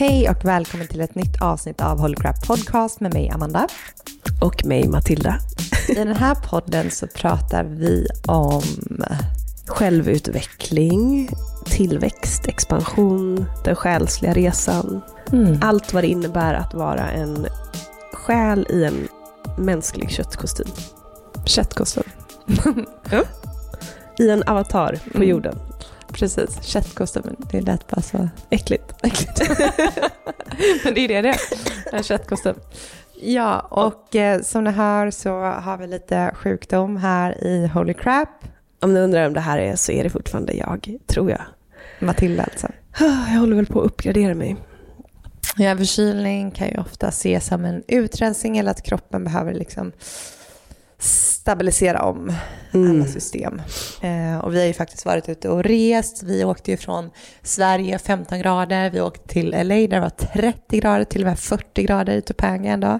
Hej och välkommen till ett nytt avsnitt av Holy Crap Podcast med mig Amanda. Och mig Matilda. I den här podden så pratar vi om självutveckling, tillväxt, expansion, den själsliga resan. Mm. Allt vad det innebär att vara en själ i en mänsklig köttkostym. Köttkostym. ja. I en avatar på mm. jorden. Precis, köttkostymen. Det lät bara så äckligt. äckligt. Men det är det det är, en köttkostym. Ja, och eh, som ni hör så har vi lite sjukdom här i Holy Crap. Om ni undrar om det här är så är det fortfarande jag, tror jag. Matilda alltså. Jag håller väl på att uppgradera mig. Ja, förkylning kan ju ofta ses som en utrensning eller att kroppen behöver liksom stabilisera om mm. alla system. Eh, och vi har ju faktiskt varit ute och rest. Vi åkte ju från Sverige 15 grader, vi åkte till LA där det var 30 grader, till och med 40 grader i Topanga en dag,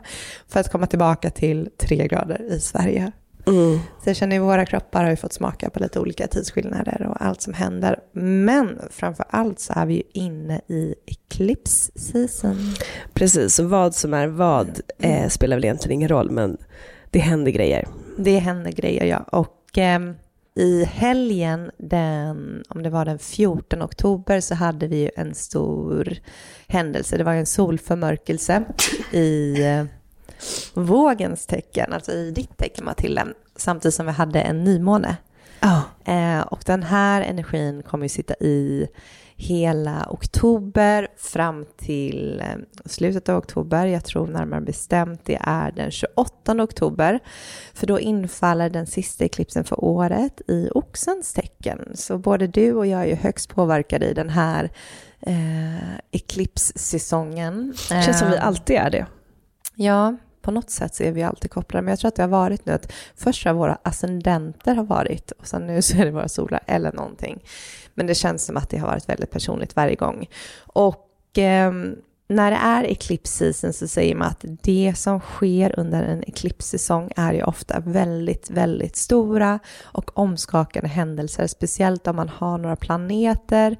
för att komma tillbaka till 3 grader i Sverige. Mm. Så jag känner att våra kroppar har ju fått smaka på lite olika tidsskillnader och allt som händer. Men framför allt så är vi ju inne i eclipse season. Precis, och vad som är vad eh, spelar väl egentligen ingen roll, men det händer grejer. Det händer grejer, ja. Och eh, i helgen, den, om det var den 14 oktober, så hade vi ju en stor händelse. Det var en solförmörkelse i eh, vågens tecken, alltså i ditt tecken Matilda, samtidigt som vi hade en nymåne. Oh. Eh, och den här energin kommer ju sitta i hela oktober fram till eh, slutet av oktober. Jag tror närmare bestämt det är den 28 oktober. För då infaller den sista eklipsen för året i oxens tecken. Så både du och jag är ju högst påverkade i den här eh, eklipssäsongen. Det känns som vi Eh, alltid är det. Ja, på något sätt så är vi alltid kopplade. Men jag tror att det har varit nu att först har våra ascendenter har varit och sen nu så är det våra solar eller någonting. Men det känns som att det har varit väldigt personligt varje gång. Och eh, när det är eclipse så säger man att det som sker under en eklipssäsong är ju ofta väldigt, väldigt stora och omskakande händelser, speciellt om man har några planeter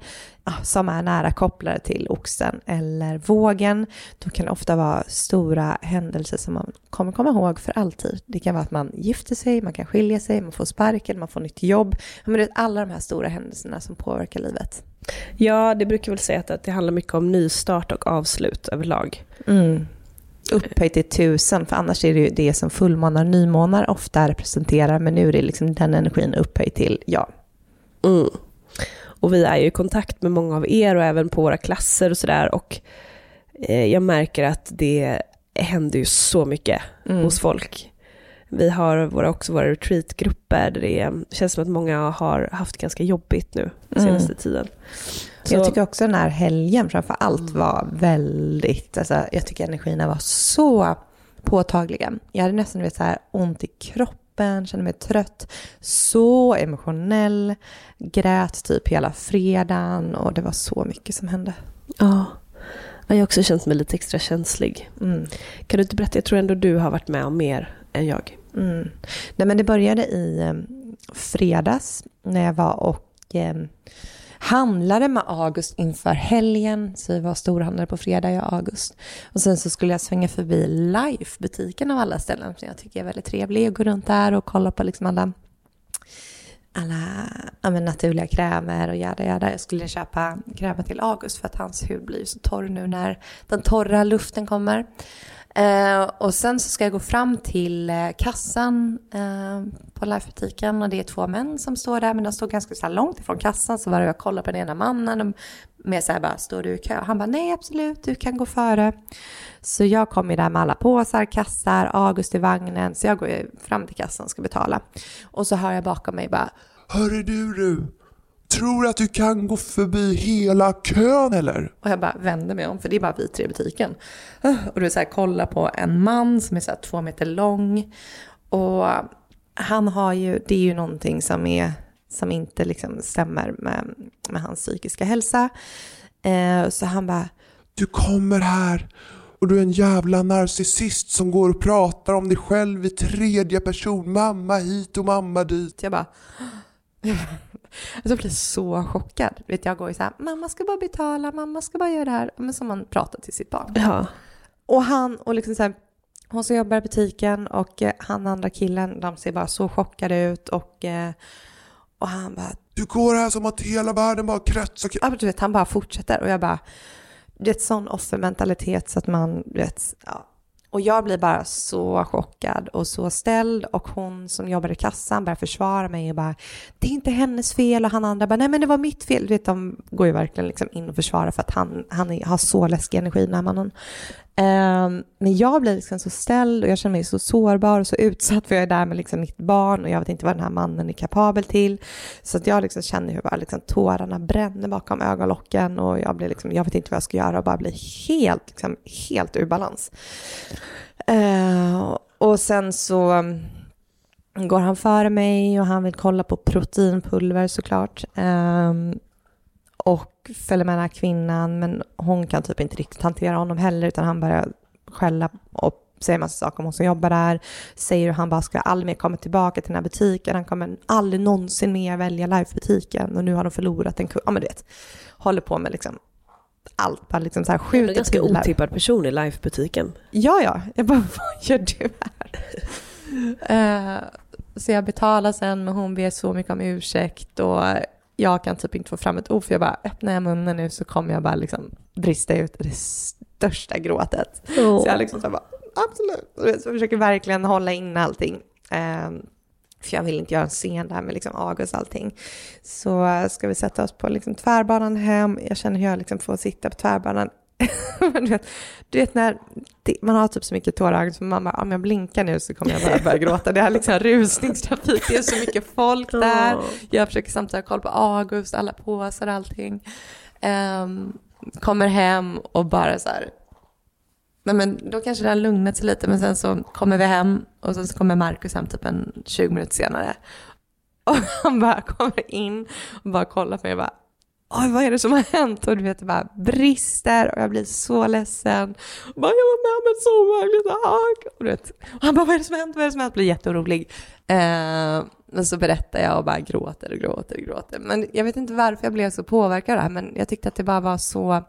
som är nära kopplade till oxen eller vågen. Då kan det ofta vara stora händelser som man kommer komma ihåg för alltid. Det kan vara att man gifter sig, man kan skilja sig, man får sparken, man får nytt jobb. Ja, Men det är alla de här stora händelserna som påverkar livet. Ja, det brukar väl säga att- att det handlar mycket om nystart och avslut överlag. Mm. Upphöjt till tusen, för annars är det ju det som fullmånar och nymånar ofta representerar, men nu är det liksom den energin upphöjt till, ja. Mm. Och vi är ju i kontakt med många av er och även på våra klasser och sådär. Och eh, jag märker att det händer ju så mycket Mm. hos folk. Vi har våra, också våra retreatgrupper där det är- känns som att många har haft ganska jobbigt nu senaste tiden. Så, Jag tycker också den här helgen framför allt var väldigt, alltså, jag tycker energierna var så påtagliga. Jag hade nästan vet, så här, ont i kroppen, kände mig trött, så emotionell, grät typ hela fredagen och det var så mycket som hände. ja. Ja, Jag har också känt mig lite extra känslig. Mm. Kan du inte berätta, jag tror ändå du har varit med om mer än jag. Mm. Nej, men det började i eh, fredags när jag var och eh, handlade med August inför helgen. Så vi var storhandlare på fredag, jag och August. Och sen så skulle jag svänga förbi Life-butiken av alla ställen som jag tycker är väldigt trevlig. Och gå runt där och kolla på liksom alla alla ja, men naturliga krämer och jada jada. Jag skulle köpa krämer till August för att hans hud blir så torr nu när den torra luften kommer. Eh, och sen så ska jag gå fram till eh, kassan eh, på livebutiken och det är två män som står där men de står ganska så här långt ifrån kassan så var jag kollar på den ena mannen och med så här bara, står du i kö? Han bara, nej absolut, du kan gå före. Så jag kommer där med alla påsar, kassar, August i vagnen, så jag går ju fram till kassan och ska betala. Och så hör jag bakom mig bara, Hörru du du, tror att du kan gå förbi hela kön eller? Och jag bara vänder mig om, för det är bara vi tre i butiken. Och du så här, kollar på en man som är så här två meter lång. Och han har ju, det är ju någonting som, är, som inte liksom stämmer med, med hans psykiska hälsa. Eh, så han bara, Du kommer här och du är en jävla narcissist som går och pratar om dig själv i tredje person. Mamma hit och mamma dit. jag bara, jag blir så chockad. Vet, jag går ju så här, mamma ska bara betala, mamma ska bara göra det här. Men som man pratar till sitt barn. Ja. Och han och liksom så här, hon som jobbar i butiken och eh, han andra killen, de ser bara så chockade ut och, eh, och han bara, Du går här som att hela världen bara kretsar ja, men du vet, han bara fortsätter och jag bara, det är ett sån offermentalitet så att man, du vet, ja. Och jag blir bara så chockad och så ställd och hon som jobbar i kassan börjar försvara mig och bara det är inte hennes fel och han andra bara nej men det var mitt fel. Du vet de går ju verkligen liksom in och försvarar för att han, han har så läskig energi den här mannen. Ehm, men jag blir liksom så ställd och jag känner mig så sårbar och så utsatt för jag är där med liksom mitt barn och jag vet inte vad den här mannen är kapabel till. Så att jag liksom känner hur bara liksom tårarna bränner bakom ögonlocken och jag, blir liksom, jag vet inte vad jag ska göra och bara blir helt, liksom, helt ur balans. Ehm, och sen så mm, går han före mig och han vill kolla på proteinpulver såklart. Ehm, och följer med den här kvinnan men hon kan typ inte riktigt hantera honom heller utan han börjar skälla och säger en massa saker om hon som jobbar där. Säger hur han bara ska aldrig mer komma tillbaka till den här butiken. Han kommer aldrig någonsin mer välja Life-butiken och nu har de förlorat en kund. Ja men du vet, håller på med liksom allt. Bara liksom så här Du är en skjuter ganska pilar. otippad person i Life-butiken. Ja, ja. Jag bara, vad gör du här? Eh, så jag betalar sen, men hon ber så mycket om ursäkt och jag kan typ inte få fram ett ord, för jag bara, öppnar jag munnen nu så kommer jag bara liksom brista ut det största gråtet. Så jag liksom så bara, absolut. Så jag försöker verkligen hålla in allting. Eh, för jag vill inte göra en scen där med liksom August och allting. Så ska vi sätta oss på liksom tvärbanan hem. Jag känner hur jag liksom får sitta på tvärbanan. du, vet, du vet när det, man har typ så mycket tårar så man bara, om jag blinkar nu så kommer jag bara börja gråta. Det är liksom rusningstrafik, det är så mycket folk där. Jag försöker samtidigt ha koll på August, alla påsar och allting. Um, kommer hem och bara så här, Nej, men då kanske det har lugnat sig lite, men sen så kommer vi hem och så kommer Markus hem typ en 20 minuter senare. Och han bara kommer in och bara kollar på mig och bara Oj, vad är det som har hänt? Och du vet, det bara brister och jag blir så ledsen. Och bara, jag var med om ett så obehagligt sak. Och, du vet, och han bara, vad är det som har hänt? Vad är det som har hänt? Blir jätteorolig. Eh, men så berättar jag och bara gråter och gråter och gråter. Men jag vet inte varför jag blev så påverkad av det här, men jag tyckte att det bara var så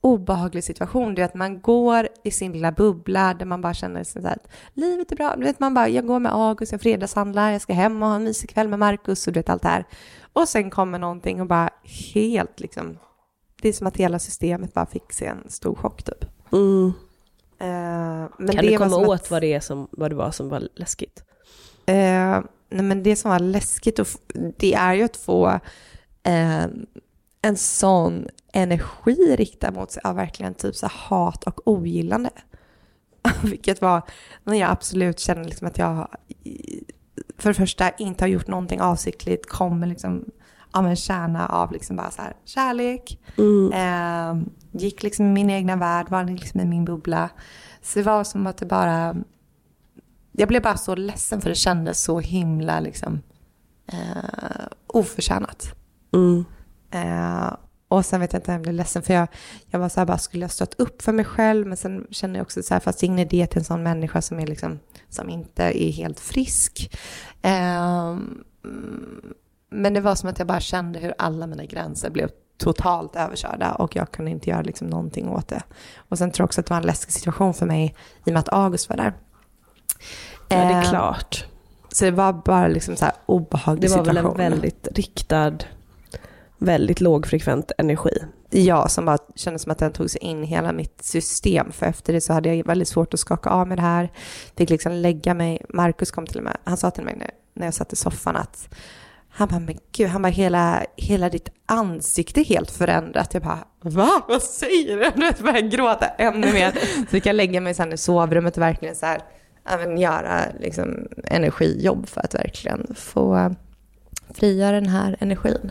obehaglig situation. Du vet, man går i sin lilla bubbla där man bara känner sig så här, livet är bra. Du vet, man bara, jag går med August, jag fredagshandlar, jag ska hem och ha en mysig kväll med Markus och du vet allt det här. Och sen kommer någonting och bara helt liksom, det är som att hela systemet bara fick sig en stor chock typ. Mm. Uh, men kan du komma åt att, vad, det är som, vad det var som var läskigt? Uh, nej men det som var läskigt, och det är ju att få uh, en sån energi riktad mot sig av verkligen typ så hat och ogillande. Vilket var när jag absolut känner liksom att jag för det första inte har gjort någonting avsiktligt, kommer liksom av en kärna av liksom bara så här, kärlek. Mm. Eh, gick liksom i min egna värld, var liksom i min bubbla. Så det var som att det bara... Jag blev bara så ledsen för det kändes så himla liksom eh, oförtjänat. Mm. Eh, och sen vet jag inte jag blev ledsen för jag, jag var så här bara, skulle jag stått upp för mig själv? Men sen känner jag också så här, fast ingen idé till en sån människa som, är liksom, som inte är helt frisk. Eh, men det var som att jag bara kände hur alla mina gränser blev totalt överkörda och jag kunde inte göra liksom någonting åt det. Och sen tror jag också att det var en läskig situation för mig i och med att August var där. Ja, det är ehm, klart. Så det var bara liksom så här obehaglig situation. Det var situation. väl en väldigt riktad väldigt lågfrekvent energi. Ja, som bara kändes som att den tog sig in i hela mitt system. För efter det så hade jag väldigt svårt att skaka av med det här. Fick liksom lägga mig. Markus kom till mig, han sa till mig när jag satt i soffan att han bara, men gud, han bara, hela, hela ditt ansikte är helt förändrat. Jag bara, va? Vad säger du? Nu började jag gråta ännu mer. Så fick jag lägga mig sen i sovrummet och verkligen så här, även göra liksom, energijobb för att verkligen få frigöra den här energin.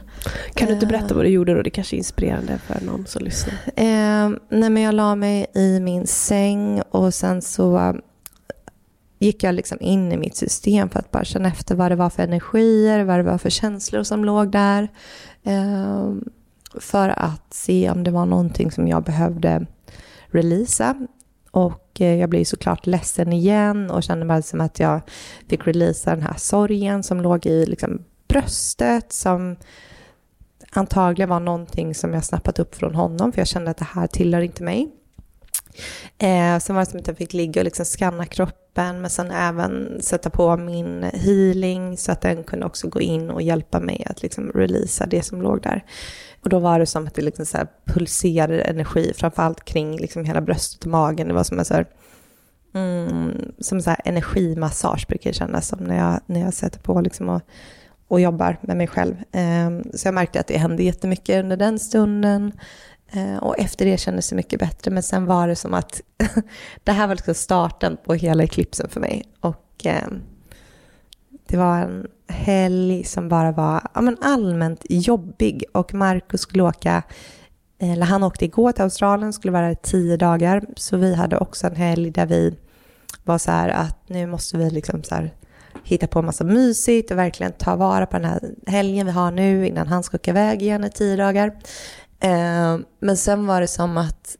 Kan du inte berätta vad du gjorde då? Det kanske är inspirerande för någon som lyssnar. Eh, nej, men jag la mig i min säng och sen så gick jag liksom in i mitt system för att bara känna efter vad det var för energier, vad det var för känslor som låg där. Eh, för att se om det var någonting som jag behövde releasa. Och eh, jag blev såklart ledsen igen och kände bara som att jag fick releasa den här sorgen som låg i liksom bröstet som antagligen var någonting som jag snappat upp från honom för jag kände att det här tillhör inte mig. Eh, sen var det som att jag fick ligga och liksom skanna kroppen men sen även sätta på min healing så att den kunde också gå in och hjälpa mig att liksom releasa det som låg där. Och då var det som att det liksom så pulserade energi, framförallt kring liksom hela bröstet och magen. Det var som en så här, mm, som så här energimassage brukar det kännas som när jag, när jag sätter på liksom och och jobbar med mig själv. Ehm, så jag märkte att det hände jättemycket under den stunden. Ehm, och efter det kändes det mycket bättre. Men sen var det som att det här var liksom starten på hela eklipsen för mig. Och ehm, det var en helg som bara var ja, men allmänt jobbig. Och Markus skulle åka, eh, eller han åkte igår till Australien, skulle vara där tio dagar. Så vi hade också en helg där vi var så här att nu måste vi liksom så här hitta på massa mysigt och verkligen ta vara på den här helgen vi har nu innan han ska åka iväg igen i tio dagar. Eh, men sen var det som att,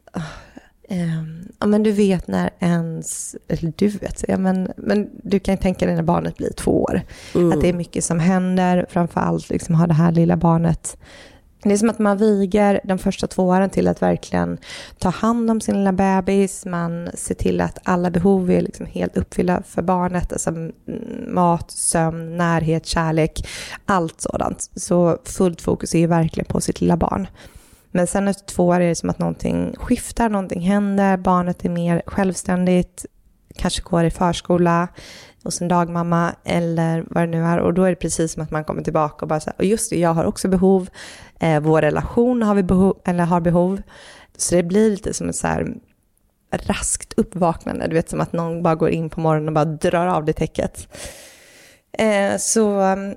eh, ja men du vet när ens, eller du vet, ja, men, men du kan tänka dig när barnet blir två år. Mm. Att det är mycket som händer, framförallt liksom ha det här lilla barnet det är som att man viger de första två åren till att verkligen ta hand om sin lilla bebis. Man ser till att alla behov är liksom helt uppfyllda för barnet. Alltså mm, mat, sömn, närhet, kärlek, allt sådant. Så fullt fokus är ju verkligen på sitt lilla barn. Men sen efter två år är det som att någonting skiftar, någonting händer, barnet är mer självständigt, kanske går i förskola hos en dagmamma eller vad det nu är. Och då är det precis som att man kommer tillbaka och bara så här, och just det, jag har också behov. Eh, vår relation har, vi behov, eller har behov. Så det blir lite som ett så här raskt uppvaknande. Du vet som att någon bara går in på morgonen och bara drar av det täcket. Eh, så, mm,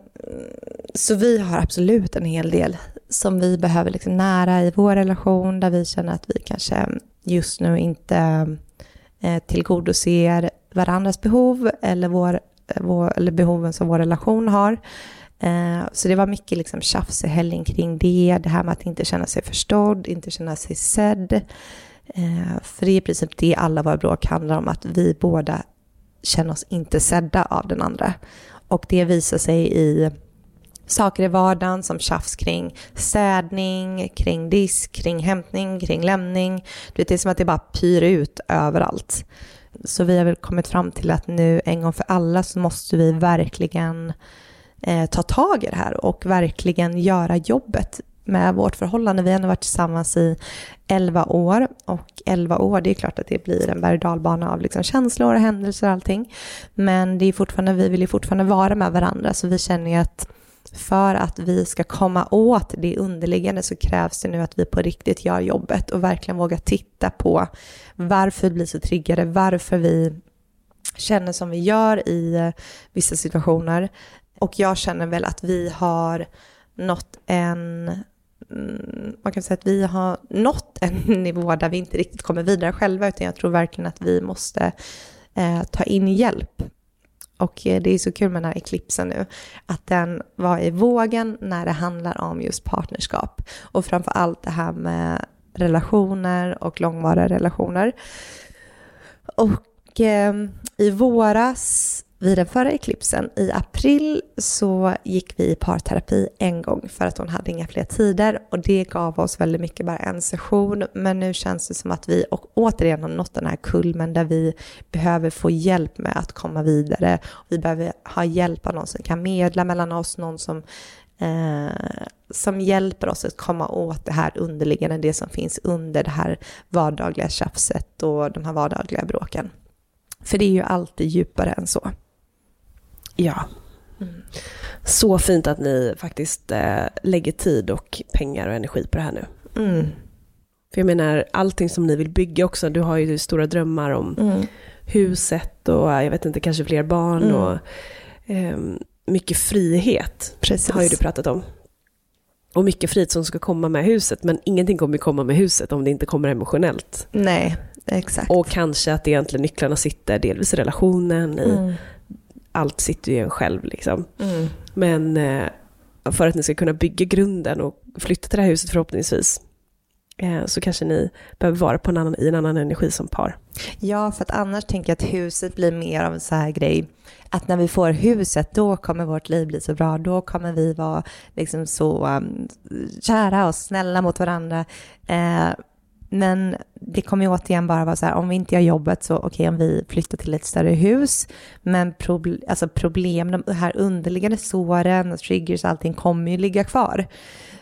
så vi har absolut en hel del som vi behöver liksom nära i vår relation där vi känner att vi kanske just nu inte eh, tillgodoser varandras behov eller, vår, eh, vår, eller behoven som vår relation har. Eh, så det var mycket liksom tjafs i helgen kring det, det här med att inte känna sig förstådd, inte känna sig sedd. Eh, för det är i princip det alla våra bråk handlar om, att vi båda känner oss inte sedda av den andra. Och det visar sig i saker i vardagen som tjafs kring städning, kring disk, kring hämtning, kring lämning. Det är som att det bara pyr ut överallt. Så vi har väl kommit fram till att nu en gång för alla så måste vi verkligen eh, ta tag i det här och verkligen göra jobbet med vårt förhållande. Vi har nu varit tillsammans i 11 år och 11 år, det är klart att det blir en berg av liksom känslor och händelser och allting. Men det är fortfarande, vi vill ju fortfarande vara med varandra så vi känner ju att för att vi ska komma åt det underliggande så krävs det nu att vi på riktigt gör jobbet och verkligen vågar titta på varför vi blir så triggade, varför vi känner som vi gör i eh, vissa situationer. Och jag känner väl att vi har nått en mm, man kan säga att vi har nått en nivå där vi inte riktigt kommer vidare själva, utan jag tror verkligen att vi måste eh, ta in hjälp och eh, det är så kul med den här eklipsen nu, att den var i vågen när det handlar om just partnerskap. Och framför allt det här med relationer och långvariga relationer. Och eh, i våras vid den förra eklipsen i april så gick vi i parterapi en gång för att hon hade inga fler tider och det gav oss väldigt mycket bara en session. Men nu känns det som att vi och återigen har nått den här kulmen där vi behöver få hjälp med att komma vidare. Vi behöver ha hjälp av någon som kan medla mellan oss, någon som Eh, som hjälper oss att komma åt det här underliggande, det som finns under det här vardagliga tjafset och de här vardagliga bråken. För det är ju alltid djupare än så. Ja. Mm. Så fint att ni faktiskt äh, lägger tid och pengar och energi på det här nu. Mm. För jag menar, allting som ni vill bygga också, du har ju stora drömmar om mm. huset och jag vet inte, kanske fler barn mm. och eh, mycket frihet Precis. har ju du pratat om. Och mycket frihet som ska komma med huset, men ingenting kommer komma med huset om det inte kommer emotionellt. Nej, exakt. Och kanske att egentligen nycklarna sitter delvis i relationen, i mm allt sitter ju i en själv. Liksom. Mm. Men eh, för att ni ska kunna bygga grunden och flytta till det här huset förhoppningsvis, eh, så kanske ni behöver vara på en annan, i en annan energi som par. Ja, för att annars tänker jag att huset blir mer av en så här grej, att när vi får huset, då kommer vårt liv bli så bra, då kommer vi vara liksom så um, kära och snälla mot varandra. Eh, men det kommer ju återigen bara vara så här, om vi inte gör jobbet så okej okay, om vi flyttar till ett större hus, men proble alltså problem, de här underliggande såren, triggers, och allting kommer ju ligga kvar.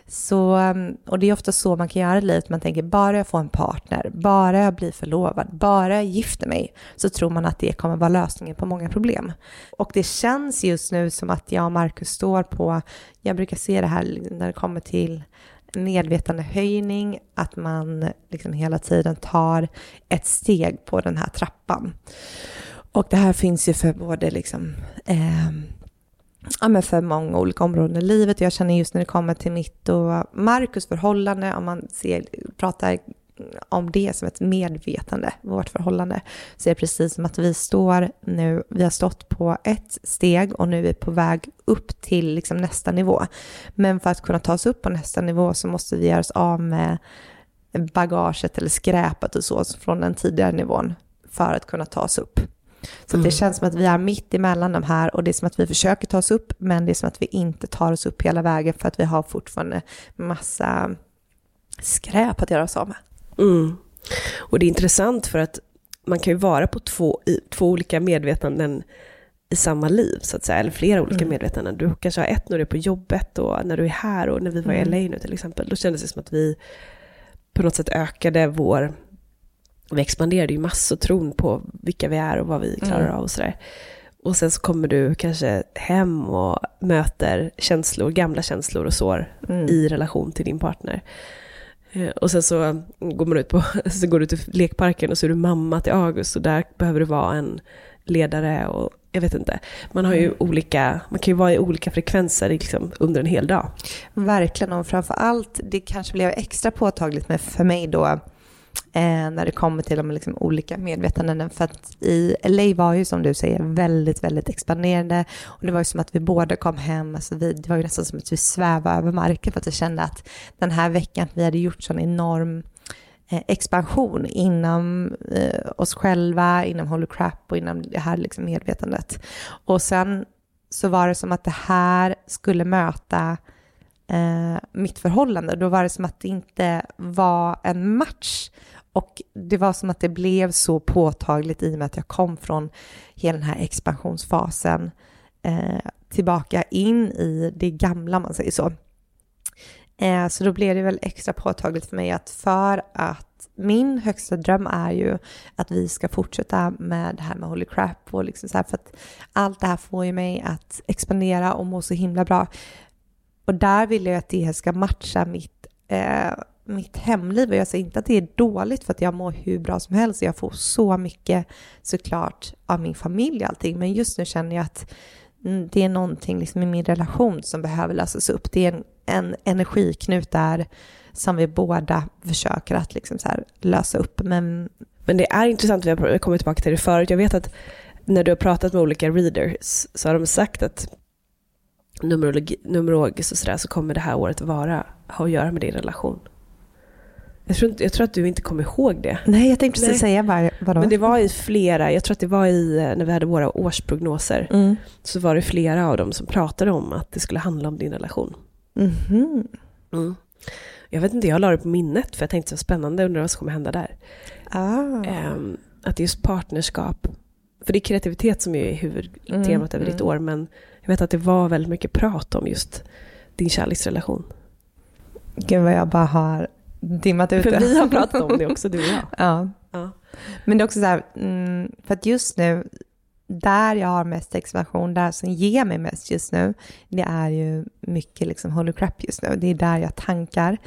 Så, um, och det är ofta så man kan göra i livet, man tänker bara jag får en partner, bara jag blir förlovad, bara jag gifter mig, så tror man att det kommer vara lösningen på många problem. Och det känns just nu som att jag och Marcus står på, jag brukar se det här när det kommer till medvetandehöjning, att man liksom hela tiden tar ett steg på den här trappan. Och det här finns ju för både liksom, eh, ja, men för många olika områden i livet. Jag känner just när det kommer till mitt och Markus förhållande, om man ser, pratar om det som ett medvetande, vårt förhållande, så är det precis som att vi står nu, vi har stått på ett steg och nu är vi på väg upp till liksom nästa nivå. Men för att kunna ta oss upp på nästa nivå så måste vi göra oss av med bagaget eller skräpet och så från den tidigare nivån för att kunna ta oss upp. Så mm. det känns som att vi är mitt emellan de här och det är som att vi försöker ta oss upp men det är som att vi inte tar oss upp hela vägen för att vi har fortfarande massa skräp att göra oss av med. Mm. Och det är intressant för att man kan ju vara på två, i, två olika medvetanden i samma liv, så att säga, eller flera olika mm. medvetanden. Du kanske har ett när du är på jobbet och när du är här och när vi var i mm. LA nu till exempel, då kändes det som att vi på något sätt ökade vår, vi expanderade ju massor tron på vilka vi är och vad vi klarar mm. av och sådär. Och sen så kommer du kanske hem och möter känslor, gamla känslor och sår Mm. i relation till din partner. Eh, Och sen så går man ut på, så går du till lekparken och så är du mamma till August och där behöver du vara en ledare och jag vet inte. Man har ju olika, man kan ju vara i olika frekvenser liksom under en hel dag. Verkligen, och framför allt, det kanske blev extra påtagligt med för mig då, eh, när det kommer till de liksom olika medvetanden. För att i LA var ju som du säger väldigt, väldigt expanderande. Och det var ju som att vi båda kom hem, alltså vi, det var ju nästan som att vi svävade över marken för att jag kände att den här veckan, vi hade gjort sån enorm eh, expansion inom eh, oss själva, inom Holy Crap och inom det här liksom medvetandet. Och sen så var det som att det här skulle möta eh, mitt förhållande. Då var det som att det inte var en match. Och det var som att det blev så påtagligt i och med att jag kom från hela den här expansionsfasen eh, tillbaka in i det gamla, om man säger så. Eh, så då blev det väl extra påtagligt för mig att för att min högsta dröm är ju att vi ska fortsätta med det här med Holy Crap och liksom så här för att allt det här får ju mig att expandera och må så himla bra. Och där vill jag att det ska matcha mitt, eh, mitt hemliv. Och jag säger inte att det är dåligt för att jag mår hur bra som helst. Jag får så mycket såklart av min familj och allting. Men just nu känner jag att mm, det är någonting liksom i min relation som behöver lösas upp. Det är en, en energiknut där som vi båda försöker att liksom så här lösa upp. Men Men det är intressant, vi har kommit tillbaka till det förut. Jag vet att när du har pratat med olika readers så har de sagt att numerologi, numerologiskt och sådär så kommer det här året vara, ha att göra med din relation. Jag tror, inte, jag tror att du inte kommer ihåg det. nej, jag tänkte precis säga vad, vadå? Men det var i flera, jag tror att det var i, när vi hade våra årsprognoser, Mm. så var det flera av dem som pratade om att det skulle handla om din relation. Mhm. Mm. Jag vet inte, jag la det på minnet för jag tänkte så spännande, undrar vad som kommer hända där. Ah. Ehm, att just partnerskap, för det är kreativitet som är huvudtemat Mm, över ditt mm. år, men jag vet att det var väldigt mycket prat om just din kärleksrelation. Gud vad jag bara har dimmat ut För vi har pratat om det också, du och jag. ja. Ja. Men det är också så här, mm, för att just nu, där jag har mest expansion, där som ger mig mest just nu, det är ju mycket liksom holy crap just nu. Det är där jag tankar.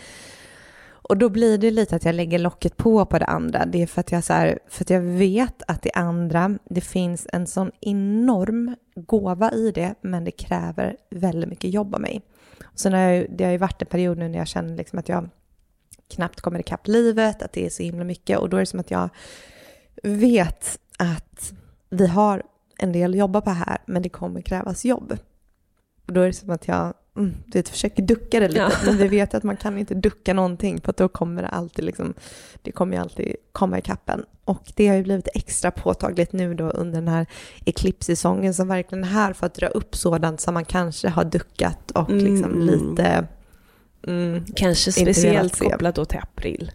Och då blir det lite att jag lägger locket på på det andra. Det är för att jag, så här, för att jag vet att det andra, det finns en sån enorm gåva i det, men det kräver väldigt mycket jobb av mig. Så när jag, det har ju varit en period nu när jag känner liksom att jag knappt kommer ikapp livet, att det är så himla mycket och då är det som att jag vet att vi har en del att jobba på här, men det kommer krävas jobb. Och då är det som att jag mm, du vet, försöker ducka det lite, Ja. men vi vet att man kan inte ducka någonting för att då kommer det alltid liksom, det kommer ju alltid komma i kappen. Och det har ju blivit extra påtagligt nu då under den här eklipssäsongen som verkligen är här för att dra upp sådant som man kanske har duckat och liksom Mm. lite mm, Kanske speciellt kopplat då till april.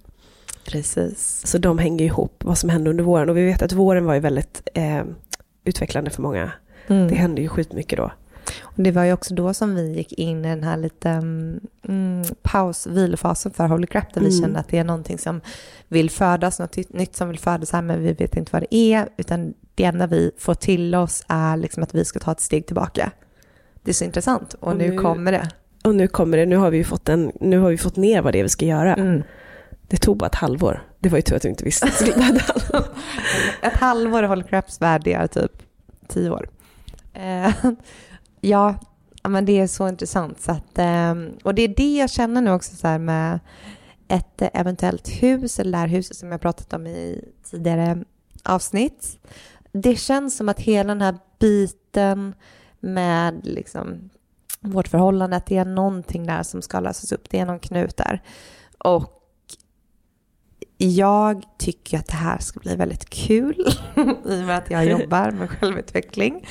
precis. Så de hänger ihop, vad som hände under våren. Och vi vet att våren var ju väldigt eh, utvecklande för många. Mm. Det hände ju skitmycket då. Och det var ju också då som vi gick in i den här lite mm, paus, vilofasen för Holy Crap, där vi Mm. kände att det är någonting som vill födas, något nytt- som vill födas här, men vi vet inte vad det är, utan det enda vi får till oss är liksom att vi ska ta ett steg tillbaka. Det är så intressant och, Och nu, nu- kommer det. Och nu kommer det, nu har vi fått, en, nu har vi fått ner vad det är vi ska göra. Mm. Det tog bara ett halvår. Det var ju tur att du inte visste. ett halvår. Ett halvår i Holy Craps värld, är typ tio år. Ja, men det är så intressant. Så att, ehm, och det är det jag känner nu också så här med ett eventuellt hus, eller det här huset som jag pratat om i tidigare avsnitt. Det känns som att hela den här biten med liksom vårt förhållande, att det är någonting där som ska lösas upp. Det är någon knut där. Och jag tycker att det här ska bli väldigt kul i och med att jag jobbar med självutveckling.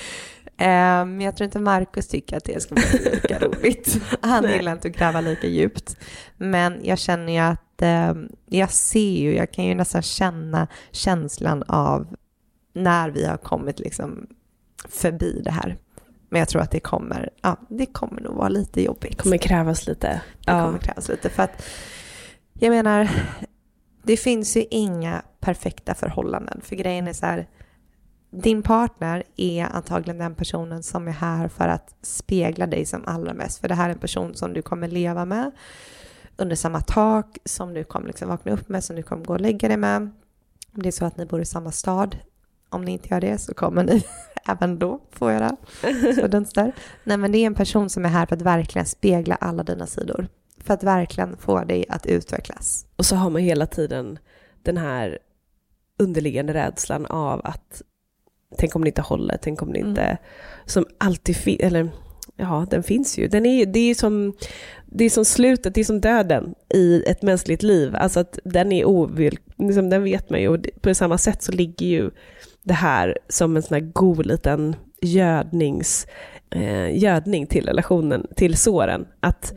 Eh, Men jag tror inte Markus tycker att det ska bli lika roligt. Han gillar inte att gräva lika djupt. Men jag känner ju att eh, jag ser ju, jag kan ju nästan känna känslan av när vi har kommit liksom förbi det här. Men jag tror att det kommer, ja, det kommer nog vara lite jobbigt. Det kommer krävas lite. Det kommer krävas lite. För att jag menar, det finns ju inga perfekta förhållanden. För grejen är så här, din partner är antagligen den personen som är här för att spegla dig som allra mest. För det här är en person som du kommer leva med under samma tak, som du kommer liksom vakna upp med, som du kommer gå och lägga dig med. Om det är så att ni bor i samma stad, om ni inte gör det så kommer ni även då få göra så dunster. Nej men det är en person som är här för att verkligen spegla alla dina sidor. För att verkligen få dig att utvecklas. Och så har man hela tiden den här underliggande rädslan av att tänk om det inte håller, tänk om det inte, mm. som alltid finns, eller ja, den finns ju. Den är, det, är som, det är som slutet, det är som döden i ett mänskligt liv. Alltså att den är ovill, liksom, den vet man ju. Och på samma sätt så ligger ju det här som en sån här god liten gödnings, eh, gödning till relationen, till såren. Att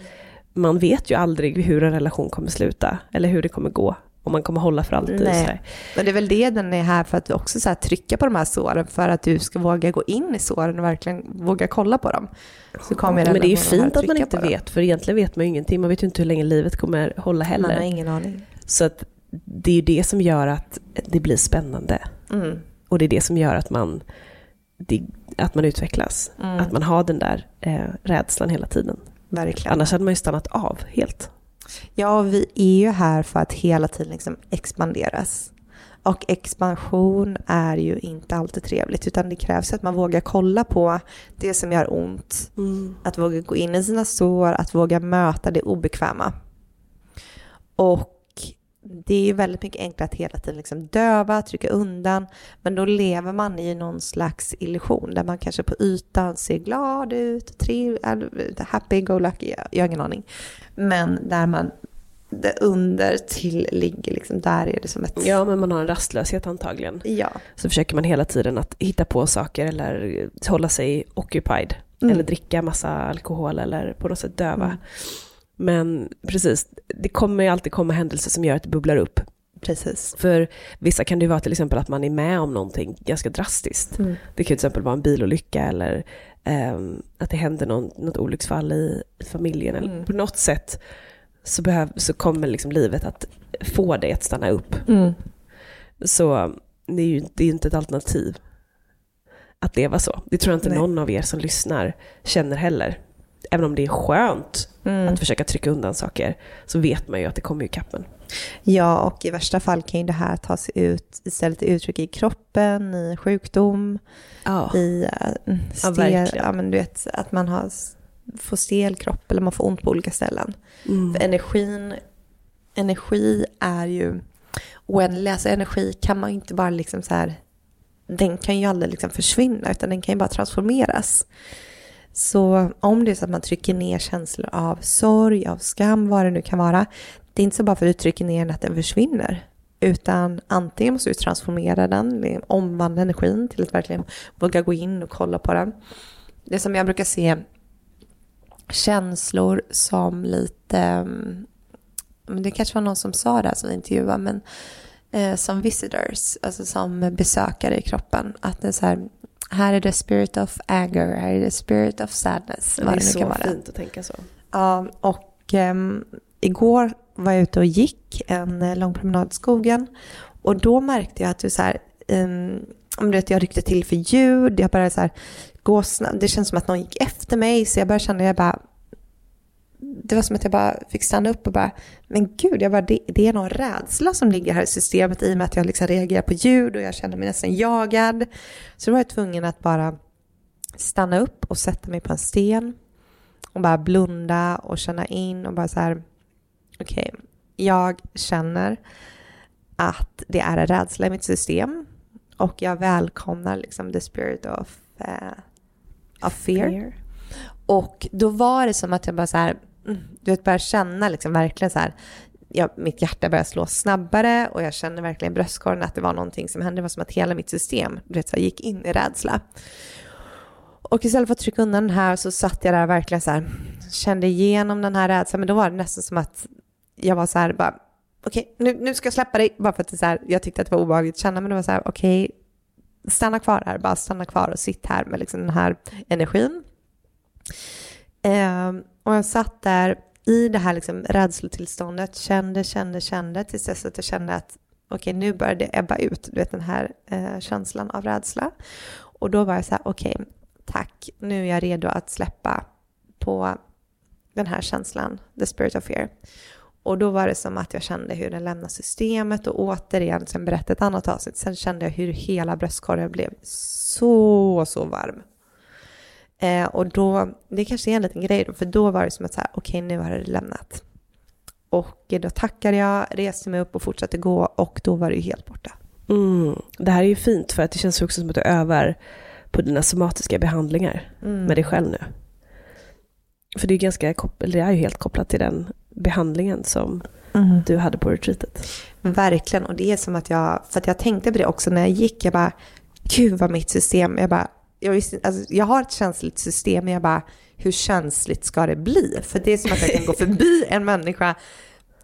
man vet ju aldrig hur en relation kommer sluta, eller hur det kommer gå om man kommer hålla för alltid. Nej. Men det är väl det den är här för att också så trycka på de här såren för att du ska våga gå in i såren och verkligen våga kolla på dem. Så kommer Men det är ju fint att man inte vet, för egentligen vet man ju ingenting. Man vet ju inte hur länge livet kommer hålla heller. Man har ingen aning. Så att det är ju det som gör att det blir spännande. Mm. Och det är det som gör att man, det, att man utvecklas. Mm. Att man har den där eh, rädslan hela tiden. Verkligen. Annars hade man ju stannat av helt. Ja, vi är ju här för att hela tiden liksom expanderas. Och expansion är ju inte alltid trevligt, utan det krävs att man vågar kolla på det som gör ont. Mm. Att våga gå in i sina sår, att våga möta det obekväma. Och det är väldigt mycket enklare att hela tiden liksom döva, trycka undan, men då lever man i någon slags illusion där man kanske på ytan ser glad ut, triv, happy, go lucky, jag har ingen aning. Men där man det under till ligger liksom, där är det som ett... Ja, men man har en rastlöshet antagligen. Ja. Så försöker man hela tiden att hitta på saker eller hålla sig occupied. Mm. Eller dricka massa alkohol eller på något sätt döva. Mm. Men precis, det kommer ju alltid komma händelser som gör att det bubblar upp. Precis. För vissa kan det ju vara till exempel att man är med om någonting ganska drastiskt. Mm. Det kan till exempel vara en bilolycka eller um, att det händer någon, något olycksfall i, familjen. Mm. Eller på något sätt så, behöv, så kommer liksom livet att få dig att stanna upp. Mm. Så det är ju det är inte ett alternativ att leva så. Det tror jag inte Nej. någon av er som lyssnar känner heller även om det är skönt mm. att försöka trycka undan saker, så vet man ju att det kommer i kappen. Ja, och i värsta fall kan ju det här ta sig ut istället i uttryck i kroppen, i sjukdom, oh. i uh, stel, ja, ja, men du vet, att man har, får stel kropp eller man får ont på olika ställen. Mm. För energin, energi är ju oändlig, alltså energi kan man inte bara liksom så här, den kan ju aldrig liksom försvinna utan den kan ju bara transformeras. Så om det är så att man trycker ner känslor av sorg, av skam, vad det nu kan vara. Det är inte så bara för att du trycker ner den att den försvinner. Utan antingen måste du transformera den, omvandla energin till att verkligen våga gå in och kolla på den. Det som jag brukar se känslor som lite, men det kanske var någon som sa det här som intervjuade, men eh, som visitors, alltså som besökare i kroppen. Att det är så här, här är det spirit of anger, här är det spirit of sadness. Det är så fint att tänka så. Ja, och um, igår var jag ute och gick en eh, lång promenad i skogen. Och då märkte jag att du så här, um, vet, jag ryckte till för ljud, jag började så här, gå snabbt. Det känns som att någon gick efter mig, så jag började känna, jag bara, det var som att jag bara fick stanna upp och bara, men gud, jag bara, det, det är någon rädsla som ligger här i systemet i och med att jag liksom reagerar på ljud och jag känner mig nästan jagad. Så då var jag tvungen att bara stanna upp och sätta mig på en sten och bara blunda och känna in och bara så här, okej, okay, jag känner att det är en rädsla i mitt system och jag välkomnar liksom the spirit of, uh, of fear. fear. Och då var det som att jag bara så här, Mm. du vet, börjar känna liksom verkligen så här, ja, mitt hjärta började slå snabbare och jag kände verkligen i bröstkorgen att det var någonting som hände. Det var som att hela mitt system du vet, så här, gick in i rädsla. Och istället för att trycka undan den här så satt jag där verkligen så här, kände igenom den här rädslan. Men då var det nästan som att jag var så här, bara, okej, okay, nu, nu ska jag släppa dig. Bara för att det så här, jag tyckte att det var obehagligt att känna, men det var så här, okej, okay, stanna kvar här, bara stanna kvar och sitt här med liksom den här energin. Ehm, och jag satt där i det här liksom rädslotillståndet, kände, kände, kände tills dess att jag kände att okej nu börjar det ebba ut, du vet den här eh, känslan av rädsla. Och då var jag så här, okej, tack, nu är jag redo att släppa på den här känslan, the spirit of fear. Och då var det som att jag kände hur den lämnade systemet och återigen, sen berättade ett annat avsnitt, sen kände jag hur hela bröstkorgen blev så, så varm. Eh, och då, det kanske är en liten grej då, för då var det som att så här, okej okay, nu har det lämnat. Och då tackade jag, reste mig upp och fortsatte gå och då var det ju helt borta. Mm. Det här är ju fint för att det känns också som att du övar på dina somatiska behandlingar mm. med dig själv nu. För det är, ganska, det är ju helt kopplat till den behandlingen som mm. du hade på retreatet. Verkligen, och det är som att jag, för att jag tänkte på det också när jag gick, jag bara, gud vad mitt system, jag bara, jag, visste, alltså, jag har ett känsligt system, men jag bara, hur känsligt ska det bli? För det är som att jag kan gå förbi en människa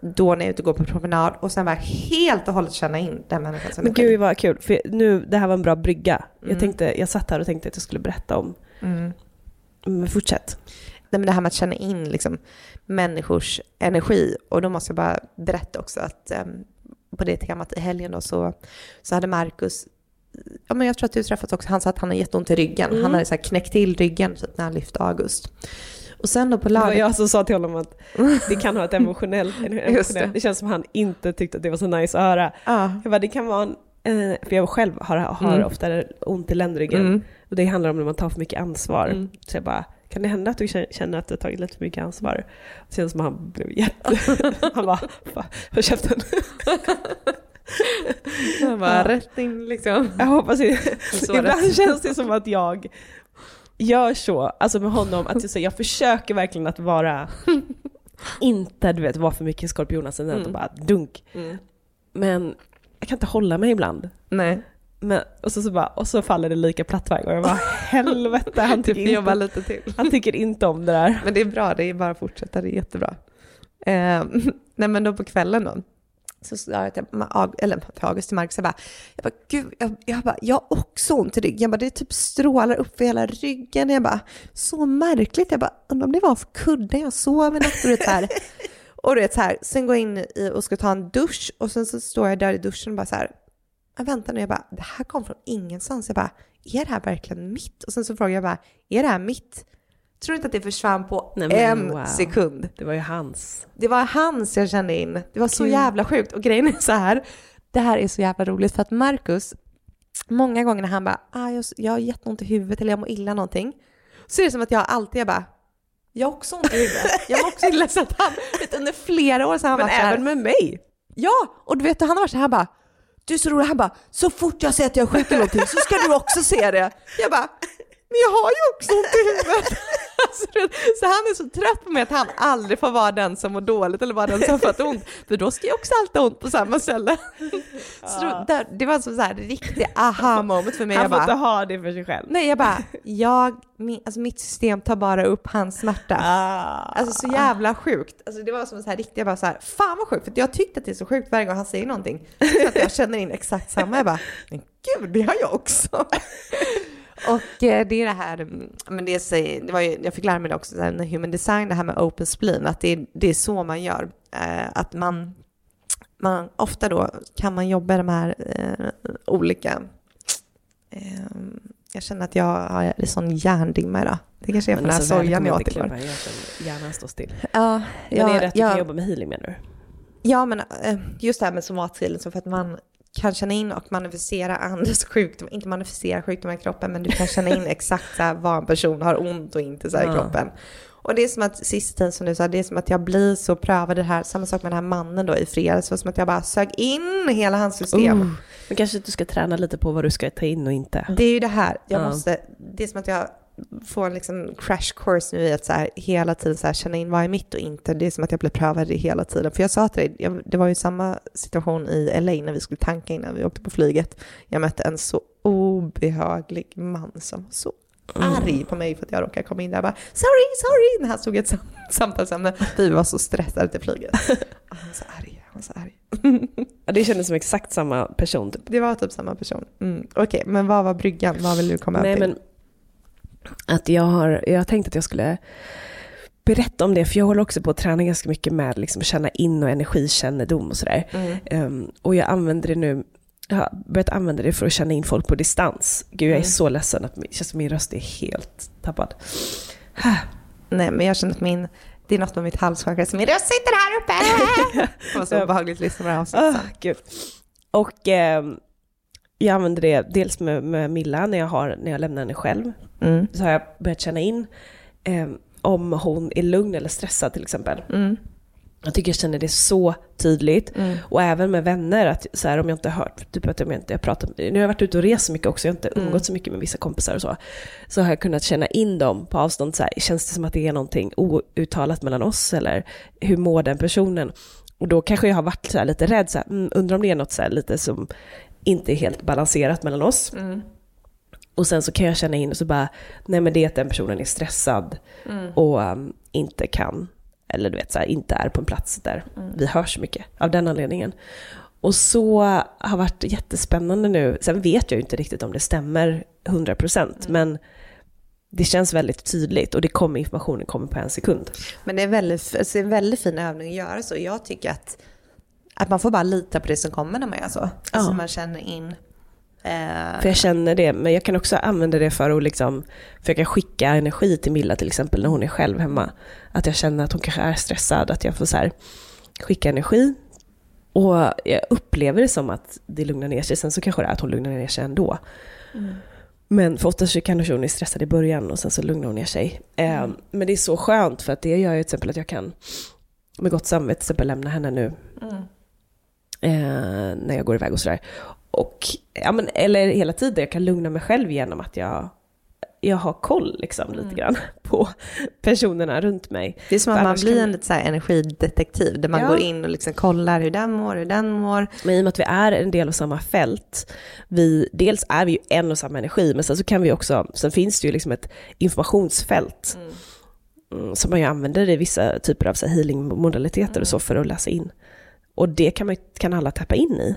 då när jag är ute och går på promenad och sen bara helt och hållet känna in den människan som Men gud vad kul, för nu, det här var en bra brygga. Mm. Jag, tänkte, jag satt här och tänkte att jag skulle berätta om, mm. men fortsätt. Nej, men det här med att känna in liksom, människors energi. Och då måste jag bara berätta också att um, på det temat i helgen då så, så hade Marcus Ja, men jag tror att du träffat också, han sa att han har jätteont i ryggen. Mm. Han hade så här knäckt till ryggen typ, när han lyfte August. Och sen då på lördag... Det var jag som sa till honom att det kan ha ett emotionellt... emotionellt. Det. det. känns som han inte tyckte att det var så nice att höra. Ah. Jag bara, det kan vara en... Eh, för jag själv har, har mm. ofta ont i ländryggen. Mm. Och det handlar om när man tar för mycket ansvar. Mm. Så jag bara, kan det hända att du känner att du har tagit lite för mycket ansvar? Känns som att han blev jätte... han bara, håll käften. Bara, ja. rätt in liksom. Jag hoppas inte. Ibland känns det som att jag gör så, alltså med honom, att jag, så, jag försöker verkligen att vara, inte du vet, vara för mycket skorpionascendent mm. och bara dunk. Mm. Men jag kan inte hålla mig ibland. Nej. Men, och, så, så bara, och så faller det lika platt varje gång. Jag bara helvete, han tycker, inte, lite till. han tycker inte om det där. Men det är bra, det är bara att fortsätta, det är jättebra. Eh, nej men då på kvällen då, så sa jag till, eller till August till Marcus, jag bara, jag bara, gud, jag, jag, bara, jag har också ont i ryggen. Jag bara, det typ strålar upp för hela ryggen. Jag bara, så märkligt. Jag bara, undrar om det var för kudden jag sov i natt. Och det här. Och vet så här, sen går jag in i och ska ta en dusch och sen så står jag där i duschen och bara så här, jag väntar nu, jag bara, det här kom från ingenstans. Jag bara, är det här verkligen mitt? Och sen så frågar jag bara, är det här mitt? Tror inte att det försvann på Nej, en wow. sekund. Det var ju hans. Det var hans jag kände in. Det var så Gud. jävla sjukt. Och grejen är så här, det här är så jävla roligt för att Marcus, många gånger när han bara, ah, jag, jag har jätteont i huvudet eller jag mår illa någonting, så är det som att jag alltid jag bara, jag har också ont i huvudet. Jag mår också illa. Så att han, vet, under flera år så har han Men varit även med mig. Ja, och du vet, han har varit så här bara, du är så rolig, han bara, så fort jag säger att jag är sjuk eller någonting så ska du också se det. Jag bara, men jag har ju också ont i huvudet. Alltså, så han är så trött på mig att han aldrig får vara den som mår dåligt eller vara den som fått ont. För då ska jag också alltid ha ont på samma ställe. Så då, där, det var som så här riktig aha moment för mig. Han får bara, inte ha det för sig själv. Nej, jag bara, jag, min, alltså mitt system tar bara upp hans smärta. Ah. Alltså så jävla sjukt. Alltså det var som så här riktigt, jag bara så här, fan vad sjukt. För jag tyckte att det är så sjukt varje gång han säger någonting. Så att jag känner in exakt samma. Jag bara, men gud, det har jag också. Och eh, det är det här, mm, men det, är, det var ju, jag fick lära mig det också när human design, det här med open spleen, att det är, det är så man gör. Eh, att man, man, ofta då kan man jobba de här eh, olika jag känner att jag har en sån hjärndimma idag. Det kanske är för den här alltså, sojan jag åt igår. Hjärnan står still. Ja, men är det att du ja, kan jobba med healing menar du? Ja, men just det här med somathealing, så för att man kan känna in och manifestera andras sjukdomar, inte manifestera sjukdomar i kroppen, men du kan känna in exakt så vad en person har ont och inte så ja. i kroppen. Och det är som att sista tiden som du sa, det är som att jag blir så prövad det här, samma sak med den här mannen då i fredags, det var som att jag bara sög in hela hans system. Uh, men kanske du ska träna lite på vad du ska ta in och inte. Det är ju det här, jag uh. måste, det är som att jag få en liksom crash course nu i att så här, hela tiden så här, känna in vad är mitt och inte. Det är som att jag blir prövad det hela tiden. För jag sa till dig, det var ju samma situation i LA när vi skulle tanka innan vi åkte på flyget. Jag mötte en så obehaglig man som var så mm. arg på mig för att jag råkade komma in där och bara sorry, sorry, när han stod ett sam samtalsämne. Vi var så stressade till flyget. Han var så arg, han var så arg. det kändes som exakt samma person. Typ. Det var typ samma person. Mm. Okej, okay, men vad var bryggan? Vad vill du komma Nej, till? Men att jag har, jag tänkt att jag skulle berätta om det, för jag håller också på att träna ganska mycket med liksom, känna in och energikännedom och sådär. Mm. Um, och jag använder det nu, jag har börjat använda det för att känna in folk på distans. Gud, jag är Mm. så ledsen att min, känns som min röst är helt tappad. Nej, men jag känner att min, det är något med mitt halschakra som min röst sitter här uppe. Det var så obehagligt att lyssna på det här avsnittet. Ah, gud. Och ehm, jag använder det dels med, med Milla när jag, har, när jag lämnar henne själv. Mm. Så har jag börjat känna in ehm, om hon är lugn eller stressad till exempel. Mm. Jag tycker jag känner det så tydligt. Mm. Och även med vänner, att så här, om jag inte har hört, typ att jag inte jag pratar, nu har jag varit ute och rest så mycket också, jag har inte Mm. umgått så mycket med vissa kompisar och så. Så har jag kunnat känna in dem på avstånd, så här, känns det som att det är någonting outtalat mellan oss eller hur mår den personen? Och då kanske jag har varit så här, lite rädd, så här, mm, undrar om det är något så här, lite som inte är helt balanserat mellan oss. Mm. Och sen så kan jag känna in och så bara, nej men det är att den personen är stressad Mm. och um, inte kan, eller du vet så här, inte är på en plats där vi hörs mycket av den anledningen. Och så har varit jättespännande nu, sen vet jag ju inte riktigt om det stämmer 100% men det känns väldigt tydligt och det kommer, informationen kommer på en sekund. Men det är, väldigt, alltså det är en väldigt fin övning att göra så. Jag tycker att, att man får bara lita på det som kommer när man gör så. Alltså Ja. man känner in. Eh, För jag känner det, men jag kan också använda det för att liksom försöka skicka energi till Milla till exempel när hon är själv hemma. Att jag känner att hon kanske är stressad, att jag får så här skicka energi. Och jag upplever det som att det lugnar ner sig, sen så kanske det är att hon lugnar ner sig ändå. Men för oftast kanske hon är stressad i början och sen så lugnar hon ner sig. Eh, men det är så skönt för att det gör ju till exempel att jag kan med gott samvete till exempel lämna henne nu eh, när jag går iväg och sådär. Och, ja, men, eller hela tiden, jag kan lugna mig själv genom att jag, jag har koll liksom, lite grann på personerna runt mig. det är som att För man blir kan- en lite så här energidetektiv där man Ja. går in och liksom kollar hur den mår, hur den mår. Men i och med att vi är en del av samma fält, vi, dels är vi ju en och samma energi, men sen så kan vi också, sen finns det ju liksom ett informationsfält mm, som man ju använder i vissa typer av så här healing-modaliteter och så för att läsa in. Och det kan, man, kan alla tappa in i.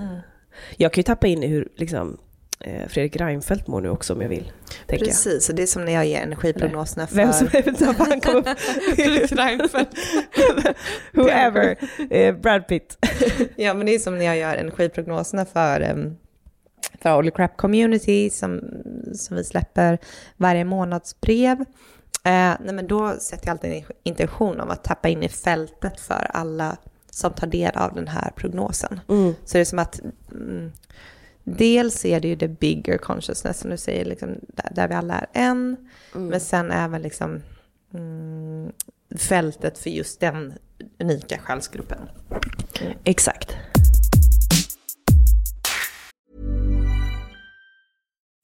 Jag kan ju tappa in i hur liksom, eh, Fredrik Reinfeldt mår nu också om jag vill. Jag. Precis, och det är som när jag ger energiprognoserna för... Vem som eventuellt han upp. Whoever. Eh, Brad Pitt. Ja, men det är som när jag gör energiprognoserna för, um, för Holy Crap Community som, som vi släpper varje månadsbrev. Eh, nej, men då sätter jag alltid en intention om att tappa in i fältet för alla som tar del av den här prognosen. Så det är som att mm, dels är det ju the bigger consciousness som du säger, liksom, där, där vi alla är en, men sen även liksom mm, fältet för just den unika själsgruppen. Exakt.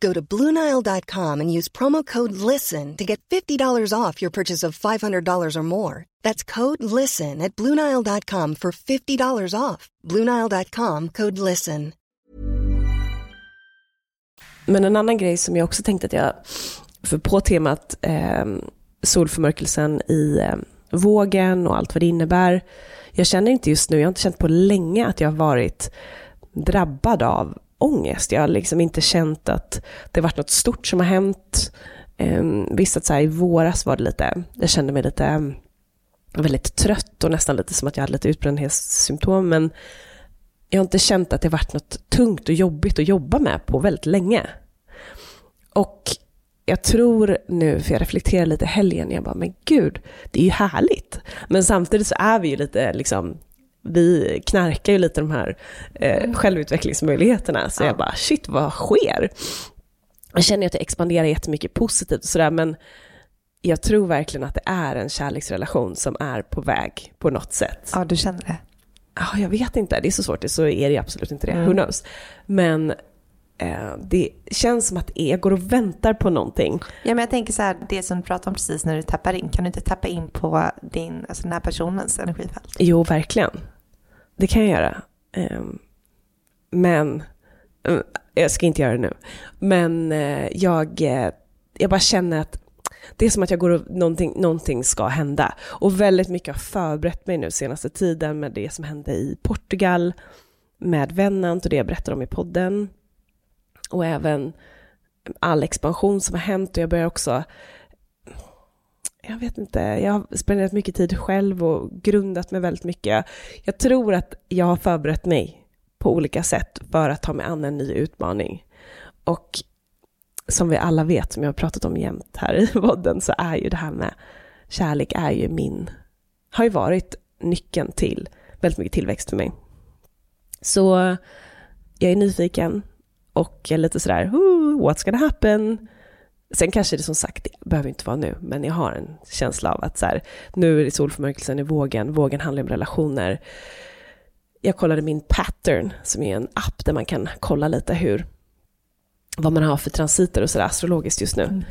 Go to BlueNile.com and use promo code LISTEN to get $50 off your purchase of $500 or more. That's code LISTEN at BlueNile.com for $50 off. BlueNile.com code LISTEN. Men en annan grej som jag också tänkte att jag, för på temat eh, solförmörkelsen i eh, vågen och allt vad det innebär. Jag känner inte just nu, jag har inte känt på länge att jag har varit drabbad av ångest. Jag har liksom inte känt att det varit något stort som har hänt. Um, visst att så här, i våras var det lite, jag kände mig lite mm, väldigt trött och nästan lite som att jag hade lite utbrändhetssymptom, men jag har inte känt att det varit något tungt och jobbigt att jobba med på väldigt länge. Och jag tror nu, för jag reflekterar lite helgen, jag bara, men gud, det är ju härligt. Men samtidigt så är vi ju lite, liksom, vi knarkar ju lite de här eh, mm. självutvecklingsmöjligheterna. Så ja. jag bara, shit vad sker? Jag känner att jag expanderar jättemycket positivt och sådär, men jag tror verkligen att det är en kärleksrelation som är på väg på något sätt. Ja, du känner det? Ja, jag vet inte. Det är så svårt. Så är det absolut inte det. Mm. Who knows? Men eh, det känns som att jag går och väntar på någonting. Ja, men jag tänker så här, det som du pratade om precis när du tappar in. Kan du inte tappa in på din, alltså den här personens energifält? Jo, verkligen. Det kan jag göra. Eh, men eh, jag ska inte göra det nu. Men eh, jag, eh, jag bara känner att det är som att jag går och någonting, någonting ska hända. Och väldigt mycket har förberett mig nu senaste tiden med det som hände i Portugal, med Vennant och det jag berättar om i podden. Och även all expansion som har hänt och jag börjar också jag vet inte, jag har spenderat mycket tid själv och grundat mig väldigt mycket. Jag tror att jag har förberett mig på olika sätt för att ta mig an en ny utmaning. Och som vi alla vet, som jag har pratat om jämt här i podden, så är ju det här med kärlek är ju min, har ju varit nyckeln till väldigt mycket tillväxt för mig. Så jag är nyfiken och jag är lite sådär, what's gonna happen? Sen kanske det som sagt, det behöver inte vara nu, men jag har en känsla av att så här, nu är solförmörkelsen i vågen, vågen handlar om relationer. Jag kollade min pattern, som är en app där man kan kolla lite hur vad man har för transiter och sådär astrologiskt just nu. Mm.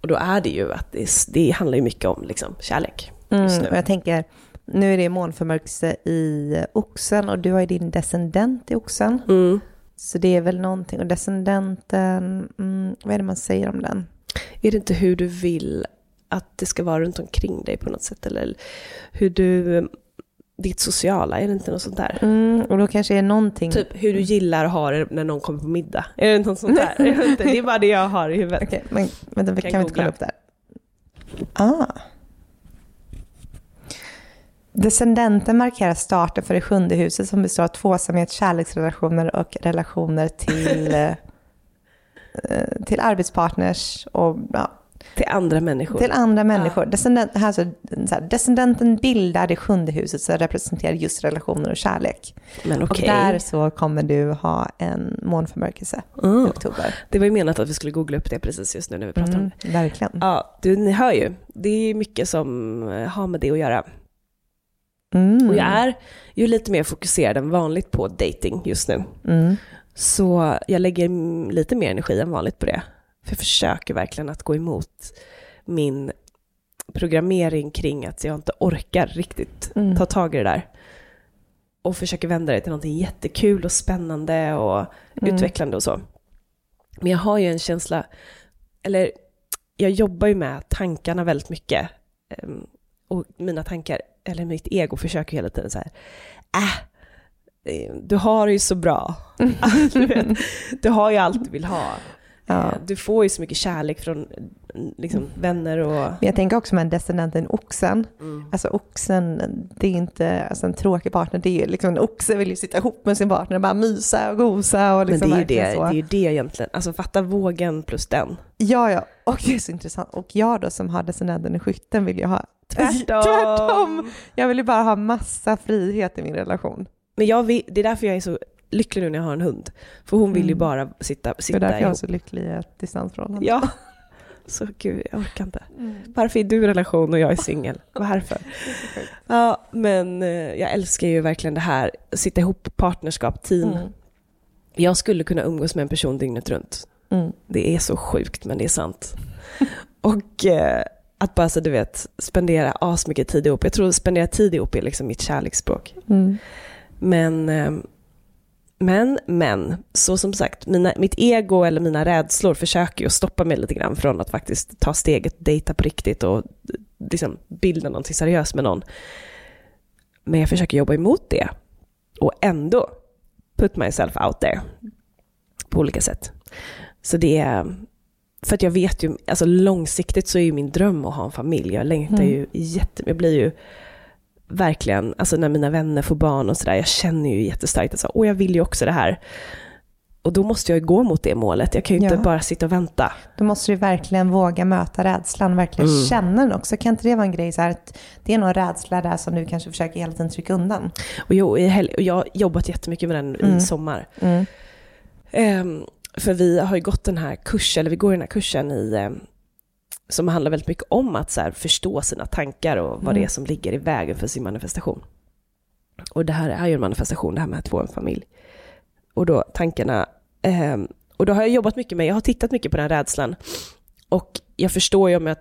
Och då är det ju att det, det handlar ju mycket om liksom, kärlek just mm, nu. Och jag tänker, nu är det månförmörkelse i oxen och du har ju din descendent i oxen. Mm. Så det är väl någonting, och descendenten, mm, vad är det man säger om den? Är det inte hur du vill att det ska vara runt omkring dig på något sätt? Eller hur du ditt sociala, är det inte något sånt där? Mm, och då kanske är någonting... Typ hur du gillar att ha det när någon kommer på middag. Är det något sånt där? det är bara det jag har i huvudet. Okej, men vänta, kan, kan vi inte kolla upp det Ah. Descendenten markerar starten för det sjunde huset som består av tvåsamhet, kärleksrelationer och relationer till, till arbetspartners och ja, till andra människor. Till andra människor. Ja. Descendent, så här, descendenten bildar det sjunde huset som representerar just relationer och kärlek. Men okay. Och där så kommer du ha en månförmörkelse mm. i oktober. Det var ju menat att vi skulle googla upp det precis just nu när vi pratar mm, om det. Verkligen. Ja, du, ni hör ju. Det är mycket som eh, har med det att göra. Mm. Och jag är ju lite mer fokuserad än vanligt på dating just nu. Mm. Så jag lägger lite mer energi än vanligt på det. För jag försöker verkligen att gå emot min programmering kring att jag inte orkar riktigt mm. ta tag i det där. Och försöker vända det till någonting jättekul och spännande och mm. utvecklande och så. Men jag har ju en känsla, eller jag jobbar ju med tankarna väldigt mycket. Ehm, och mina tankar, eller mitt ego försöker hela tiden så här, äh, du har det ju så bra. du, vet, du har ju allt du vill ha. Ja. Eh, du får ju så mycket kärlek från liksom, vänner och... Men jag tänker också med descendenten oxen. Mm. Alltså oxen, det är inte alltså, en tråkig partner. Det är liksom, en oxe vill ju sitta ihop med sin partner och bara mysa och gosa. Och liksom Men det är ju det, det är ju det egentligen. Alltså fatta vågen plus den. Ja, ja. Och det är så intressant. Och jag då som har descendenten i skytten vill ju ha tvärtom. tvärtom. Jag vill ju bara ha massa frihet i min relation. Men jag vill, det är därför jag är så lycklig nu när jag har en hund. För hon vill ju mm. bara sitta, sitta Det är därför jag är så lycklig i ett distansförhållande. Ja. Så gud, jag orkar inte. Mm. Varför är du i relation och jag är singel? Varför? Ja, men eh, jag älskar ju verkligen det här, sitta ihop, partnerskap, team. Mm. Jag skulle kunna umgås med en person dygnet runt. Mm. Det är så sjukt, men det är sant. och eh, att bara så du vet, spendera asmycket tid ihop. Jag tror att spendera tid ihop är liksom mitt kärleksspråk. Men eh, men, men, så som sagt, mina, mitt ego eller mina rädslor försöker ju stoppa mig lite grann från att faktiskt ta steget, dejta på riktigt och liksom bilda någonting seriöst med någon. Men jag försöker jobba emot det och ändå put myself out there på olika sätt. Så det är, för att jag vet ju, alltså långsiktigt så är ju min dröm att ha en familj. Jag längtar Mm. ju jätte, jag blir ju verkligen, alltså när mina vänner får barn och sådär, jag känner ju jättestarkt att så, åh jag vill ju också det här. Och då måste jag ju gå mot det målet, jag kan ju inte Ja. bara sitta och vänta. Då måste du verkligen våga möta rädslan, verkligen Mm. känna den också. Kan inte det vara en grej så här att det är någon rädsla där som du kanske försöker hela tiden trycka undan? Och, jo, och jag har jobbat jättemycket med den Mm. i sommar. Mm. Ehm, för vi har ju gått den här kursen, eller vi går den här kursen i, ehm, som handlar väldigt mycket om att så här, förstå sina tankar och vad Mm. det är som ligger i vägen för sin manifestation. Och det här är ju en manifestation, det här med att få en familj. Och då tankarna, ehm, och då har jag jobbat mycket med, jag har tittat mycket på den rädslan. Och jag förstår ju om jag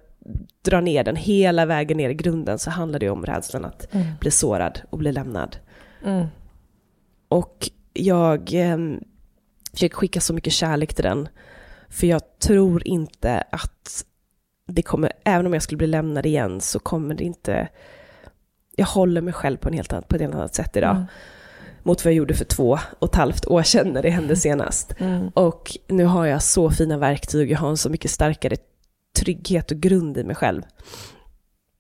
drar ner den hela vägen ner i grunden så handlar det ju om rädslan att Mm. bli sårad och bli lämnad. Mm. Och jag eh, försöker skicka så mycket kärlek till den. För jag tror inte att det kommer, även om jag skulle bli lämnad igen så kommer det inte, jag håller mig själv på, en helt annat, på ett helt annat sätt idag. Mm. Mot vad jag gjorde för två och ett halvt år sedan när det hände senast. Mm. Och nu har jag så fina verktyg, jag har en så mycket starkare trygghet och grund i mig själv.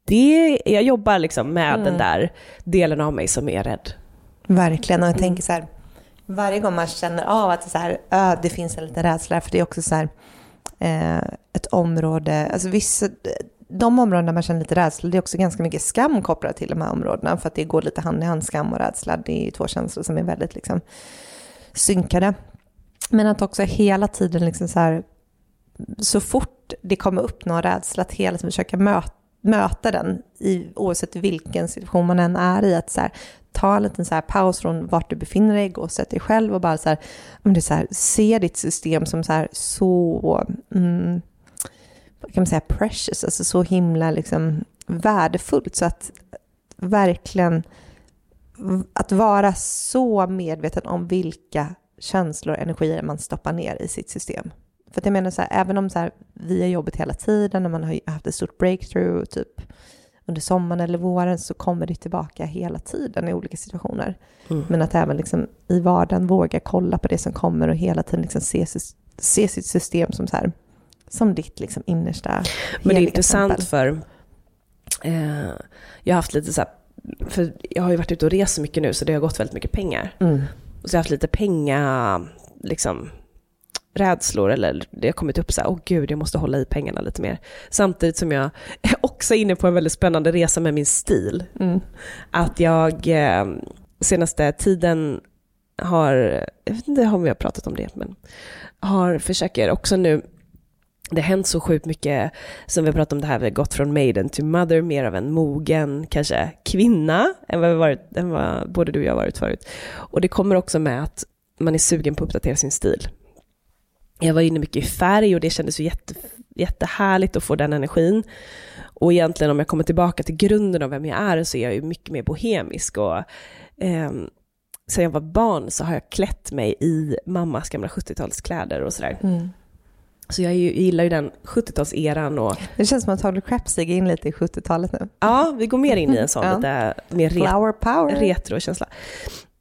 Det, jag jobbar liksom med Mm. den där delen av mig som är rädd. Verkligen. Och jag Mm. tänker så här, varje gång man känner av att det, så här, det finns en liten rädsla, för det är också så här, Eh, ett område, alltså vissa, de områden där man känner lite rädsla, det är också ganska mycket skam kopplat till de här områdena, för att det går lite hand i hand, skam och rädsla, det är två känslor som är väldigt liksom synkade. Men att också hela tiden liksom så här, så fort det kommer upp någon rädsla, att hela tiden försöka möta möta den i, oavsett vilken situation man än är i. Att så här, ta en liten så här paus från vart du befinner dig, gå och sätt dig själv och bara så här, det är så här, se ditt system som så här så, mm, vad kan man säga, precious, alltså så himla liksom värdefullt. Så att verkligen, att vara så medveten om vilka känslor och energier man stoppar ner i sitt system. För att jag menar så här, även om så här, vi har jobbat hela tiden och man har haft ett stort breakthrough typ under sommaren eller våren så kommer det tillbaka hela tiden i olika situationer. Mm. Men att även liksom i vardagen våga kolla på det som kommer och hela tiden liksom se, se sitt system som, så här, som ditt liksom innersta Men det är intressant tempel. för eh, jag har haft lite så här, för jag har ju varit ute och rest mycket nu så det har gått väldigt mycket pengar. Mm. Så har jag haft lite penga, liksom, rädslor eller det har kommit upp så här, åh gud jag måste hålla i pengarna lite mer. Samtidigt som jag är också inne på en väldigt spännande resa med min stil. Mm. Att jag eh, senaste tiden har, jag vet inte om vi har pratat om det, men har, försöker också nu, det har hänt så sjukt mycket, som vi har pratat om det här, vi har gått från maiden till mother, mer av en mogen, kanske kvinna, än vad, vi varit, än vad både du och jag har varit förut. Och det kommer också med att man är sugen på att uppdatera sin stil. Jag var inne mycket i färg och det kändes ju jätte, jättehärligt att få den energin. Och egentligen om jag kommer tillbaka till grunden av vem jag är så är jag ju mycket mer bohemisk och ehm, sen jag var barn så har jag klätt mig i mammas gamla 70-talskläder och sådär. Mm. Så jag, gillar ju den 70-talseran och Det känns som att Tony Crapsig är in lite i 70-talet nu. ja, vi går mer in i en sån Ja. lite mer re- Flower power. retrokänsla.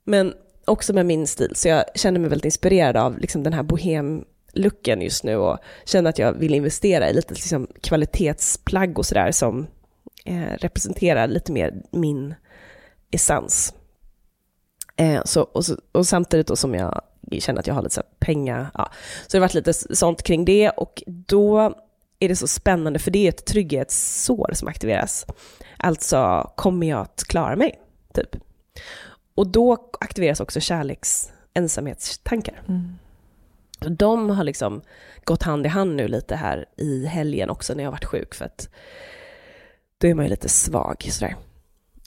Men också med min stil, så jag känner mig väldigt inspirerad av liksom den här looken just nu och känner att jag vill investera i lite liksom kvalitetsplagg och sådär som eh, representerar lite mer min essens. Eh, så, och, så, och samtidigt då som jag känner att jag har lite så pengar, ja. så det har varit lite sånt kring det och då är det så spännande för det är ett trygghetssår som aktiveras. Alltså, kommer jag att klara mig? Typ. Och då aktiveras också kärleks ensamhetstankar. Mm. De har liksom gått hand i hand nu lite här i helgen också när jag varit sjuk för att då är man ju lite svag sådär.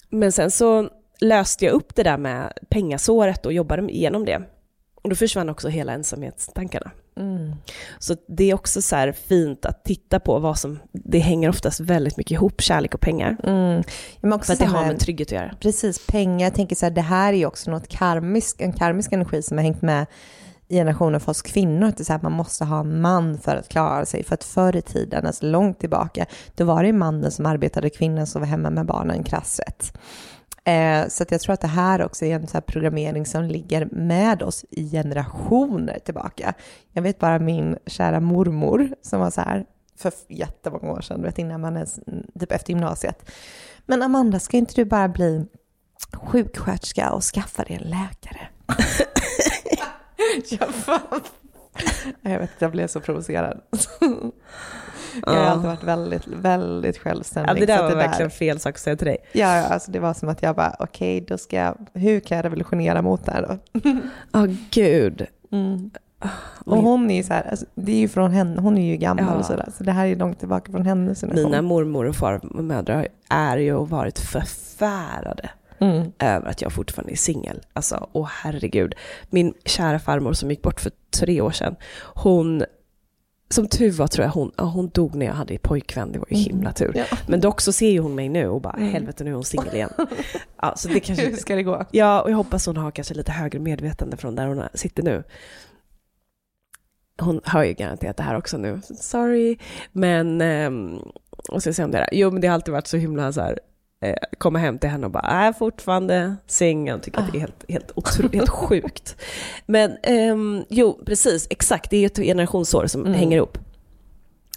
Men sen så löste jag upp det där med pengasåret och jobbade igenom det. Och då försvann också hela ensamhetstankarna. Mm. Så det är också så här fint att titta på vad som, det hänger oftast väldigt mycket ihop, kärlek och pengar. Mm. För att det har med trygghet att göra. Precis, pengar. Jag tänker så här, det här är ju också något karmisk, en karmisk energi som har hängt med generationen generationer för oss kvinnor. Att det är så här, man måste ha en man för att klara sig. För att förr i tiden, alltså långt tillbaka, då var det ju mannen som arbetade, kvinnan som var hemma med barnen krasst sett. Eh, så att jag tror att det här också är en så här programmering som ligger med oss i generationer tillbaka. Jag vet bara min kära mormor som var så här för jättemånga år sedan, vet innan man ens, typ efter gymnasiet. Men Amanda, ska inte du bara bli sjuksköterska och skaffa dig en läkare? jag, fan. jag vet jag blev så provocerad. Jag har alltid varit väldigt, väldigt självständig. Ja, det där var det verkligen fel sak att säga till dig. Ja, ja alltså det var som att jag bara, okej, okay, då ska jag, hur kan jag revolutionera mot det här då? Ja, oh, gud. Mm. Och hon är ju så här, alltså, det är ju från henne, hon är ju gammal ja. och sådär, så det här är långt tillbaka från hennes generation. Mina mormor och farmödrar är ju och varit förfärade mm. över att jag fortfarande är singel. Alltså, åh herregud. Min kära farmor som gick bort för tre år sedan, hon som tur var tror jag hon, ja, hon dog när jag hade pojkvän, det var ju mm. himla tur. Ja. Men dock så ser ju hon mig nu och bara, mm. helvete nu är hon singel igen. Ja, så det kanske, Hur ska det gå? Ja, och jag hoppas hon har kanske lite högre medvetande från där hon sitter nu. Hon hör ju garanterat det här också nu, sorry. Men, um, och så säger hon det där, jo men det har alltid varit så himla så här, komma hem till henne och bara, är fortfarande singel, tycker att det är helt, helt, otro, helt sjukt. Men um, jo, precis, exakt, det är ett generationsår som mm. hänger ihop.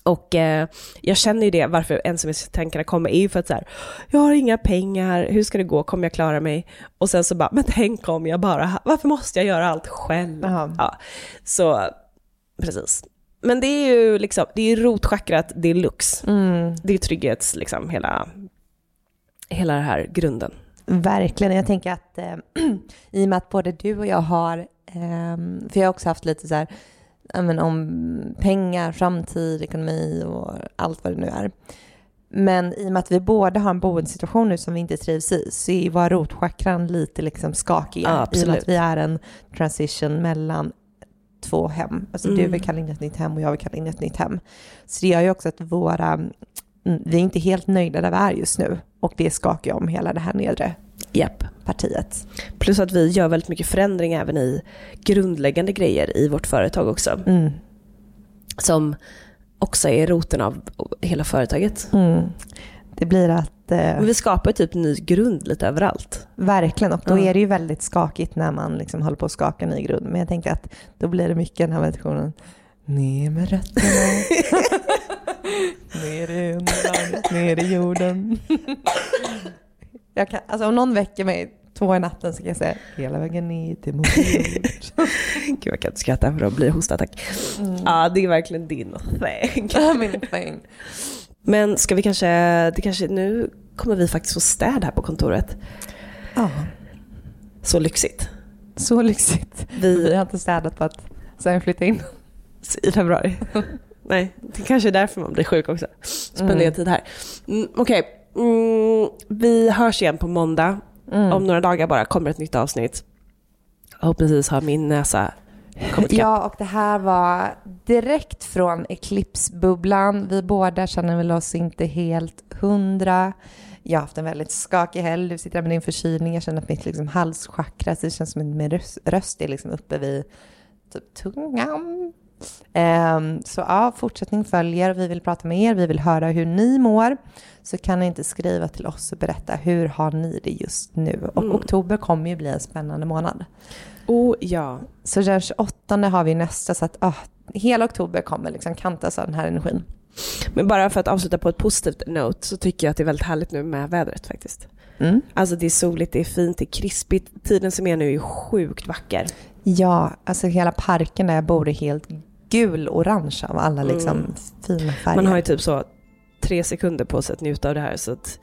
Och eh, jag känner ju det, varför ensamhetstankarna kommer, är ju för att så här, jag har inga pengar, hur ska det gå, kommer jag klara mig? Och sen så bara, men tänk om jag bara, varför måste jag göra allt själv? Ja, så, precis. Men det är ju liksom, det är rotchakrat deluxe. Mm. Det är trygghets, liksom, hela hela den här grunden. Verkligen. Jag tänker att eh, i och med att både du och jag har, eh, för jag har också haft lite så här, men, om pengar, framtid, ekonomi och allt vad det nu är. Men i och med att vi båda har en boendesituation nu som vi inte trivs i så är våra rotchakran lite liksom skakiga. Ja, I och med att vi är en transition mellan två hem. Alltså mm. du vill kalla in ett nytt hem och jag vill kalla in ett nytt hem. Så det gör ju också att våra vi är inte helt nöjda där vi är just nu och det skakar om hela det här nedre yep. partiet. Plus att vi gör väldigt mycket förändring även i grundläggande grejer i vårt företag också. Mm. Som också är roten av hela företaget. Mm. Det blir att... Eh, vi skapar typ ny grund lite överallt. Verkligen, och då mm. är det ju väldigt skakigt när man liksom håller på att skaka ny grund. Men jag tänker att då blir det mycket den här meditationen. Ner med rötterna. ner i underlandet, ner i jorden. jag kan, alltså om någon väcker mig två i natten så kan jag säga hela vägen ner till moder Gud jag kan inte skratta för då blir hostattack. Mm. Ja det är verkligen din thing. Min thing. Men ska vi kanske, det kanske, nu kommer vi faktiskt få städ här på kontoret. Ja. Så lyxigt. Så lyxigt. Vi, vi har inte städat på att sen jag flyttade in. I februari. Nej, det kanske är därför man blir sjuk också. Spendera mm. tid här. Mm, Okej, okay. mm, vi hörs igen på måndag. Mm. Om några dagar bara kommer ett nytt avsnitt. Förhoppningsvis har min näsa kommit Ja, och det här var direkt från Eclipse-bubblan. Vi båda känner väl oss inte helt hundra. Jag har haft en väldigt skakig helg. Du sitter med din förkylning. Jag känner att mitt liksom halschakra, det känns som att min röst, röst är liksom uppe vid typ tungan så ja, fortsättning följer. Vi vill prata med er, vi vill höra hur ni mår. Så kan ni inte skriva till oss och berätta hur har ni det just nu? Och mm. oktober kommer ju bli en spännande månad. Oh ja. Så den 28 har vi nästa, så att oh, hela oktober kommer liksom kantas av den här energin. Men bara för att avsluta på ett positivt note så tycker jag att det är väldigt härligt nu med vädret faktiskt. Mm. Alltså det är soligt, det är fint, det är krispigt. Tiden som är nu är sjukt vacker. Ja, alltså hela parken där jag bor är helt gul-orange av alla mm. liksom mm. fina färger. Man har ju typ så tre sekunder på sig att njuta av det här. Så att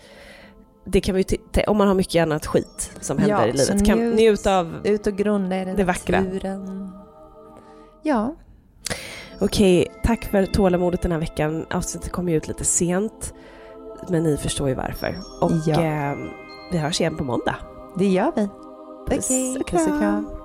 det kan vi om man har mycket annat skit som händer ja, i livet. Kan njut, av ut och grunda i det vackra. Ja. Okej, tack för tålamodet den här veckan. Avsnittet kommer ju ut lite sent. Men ni förstår ju varför. Och ja. eh, vi hörs igen på måndag. Det gör vi. Puss okay, och kram.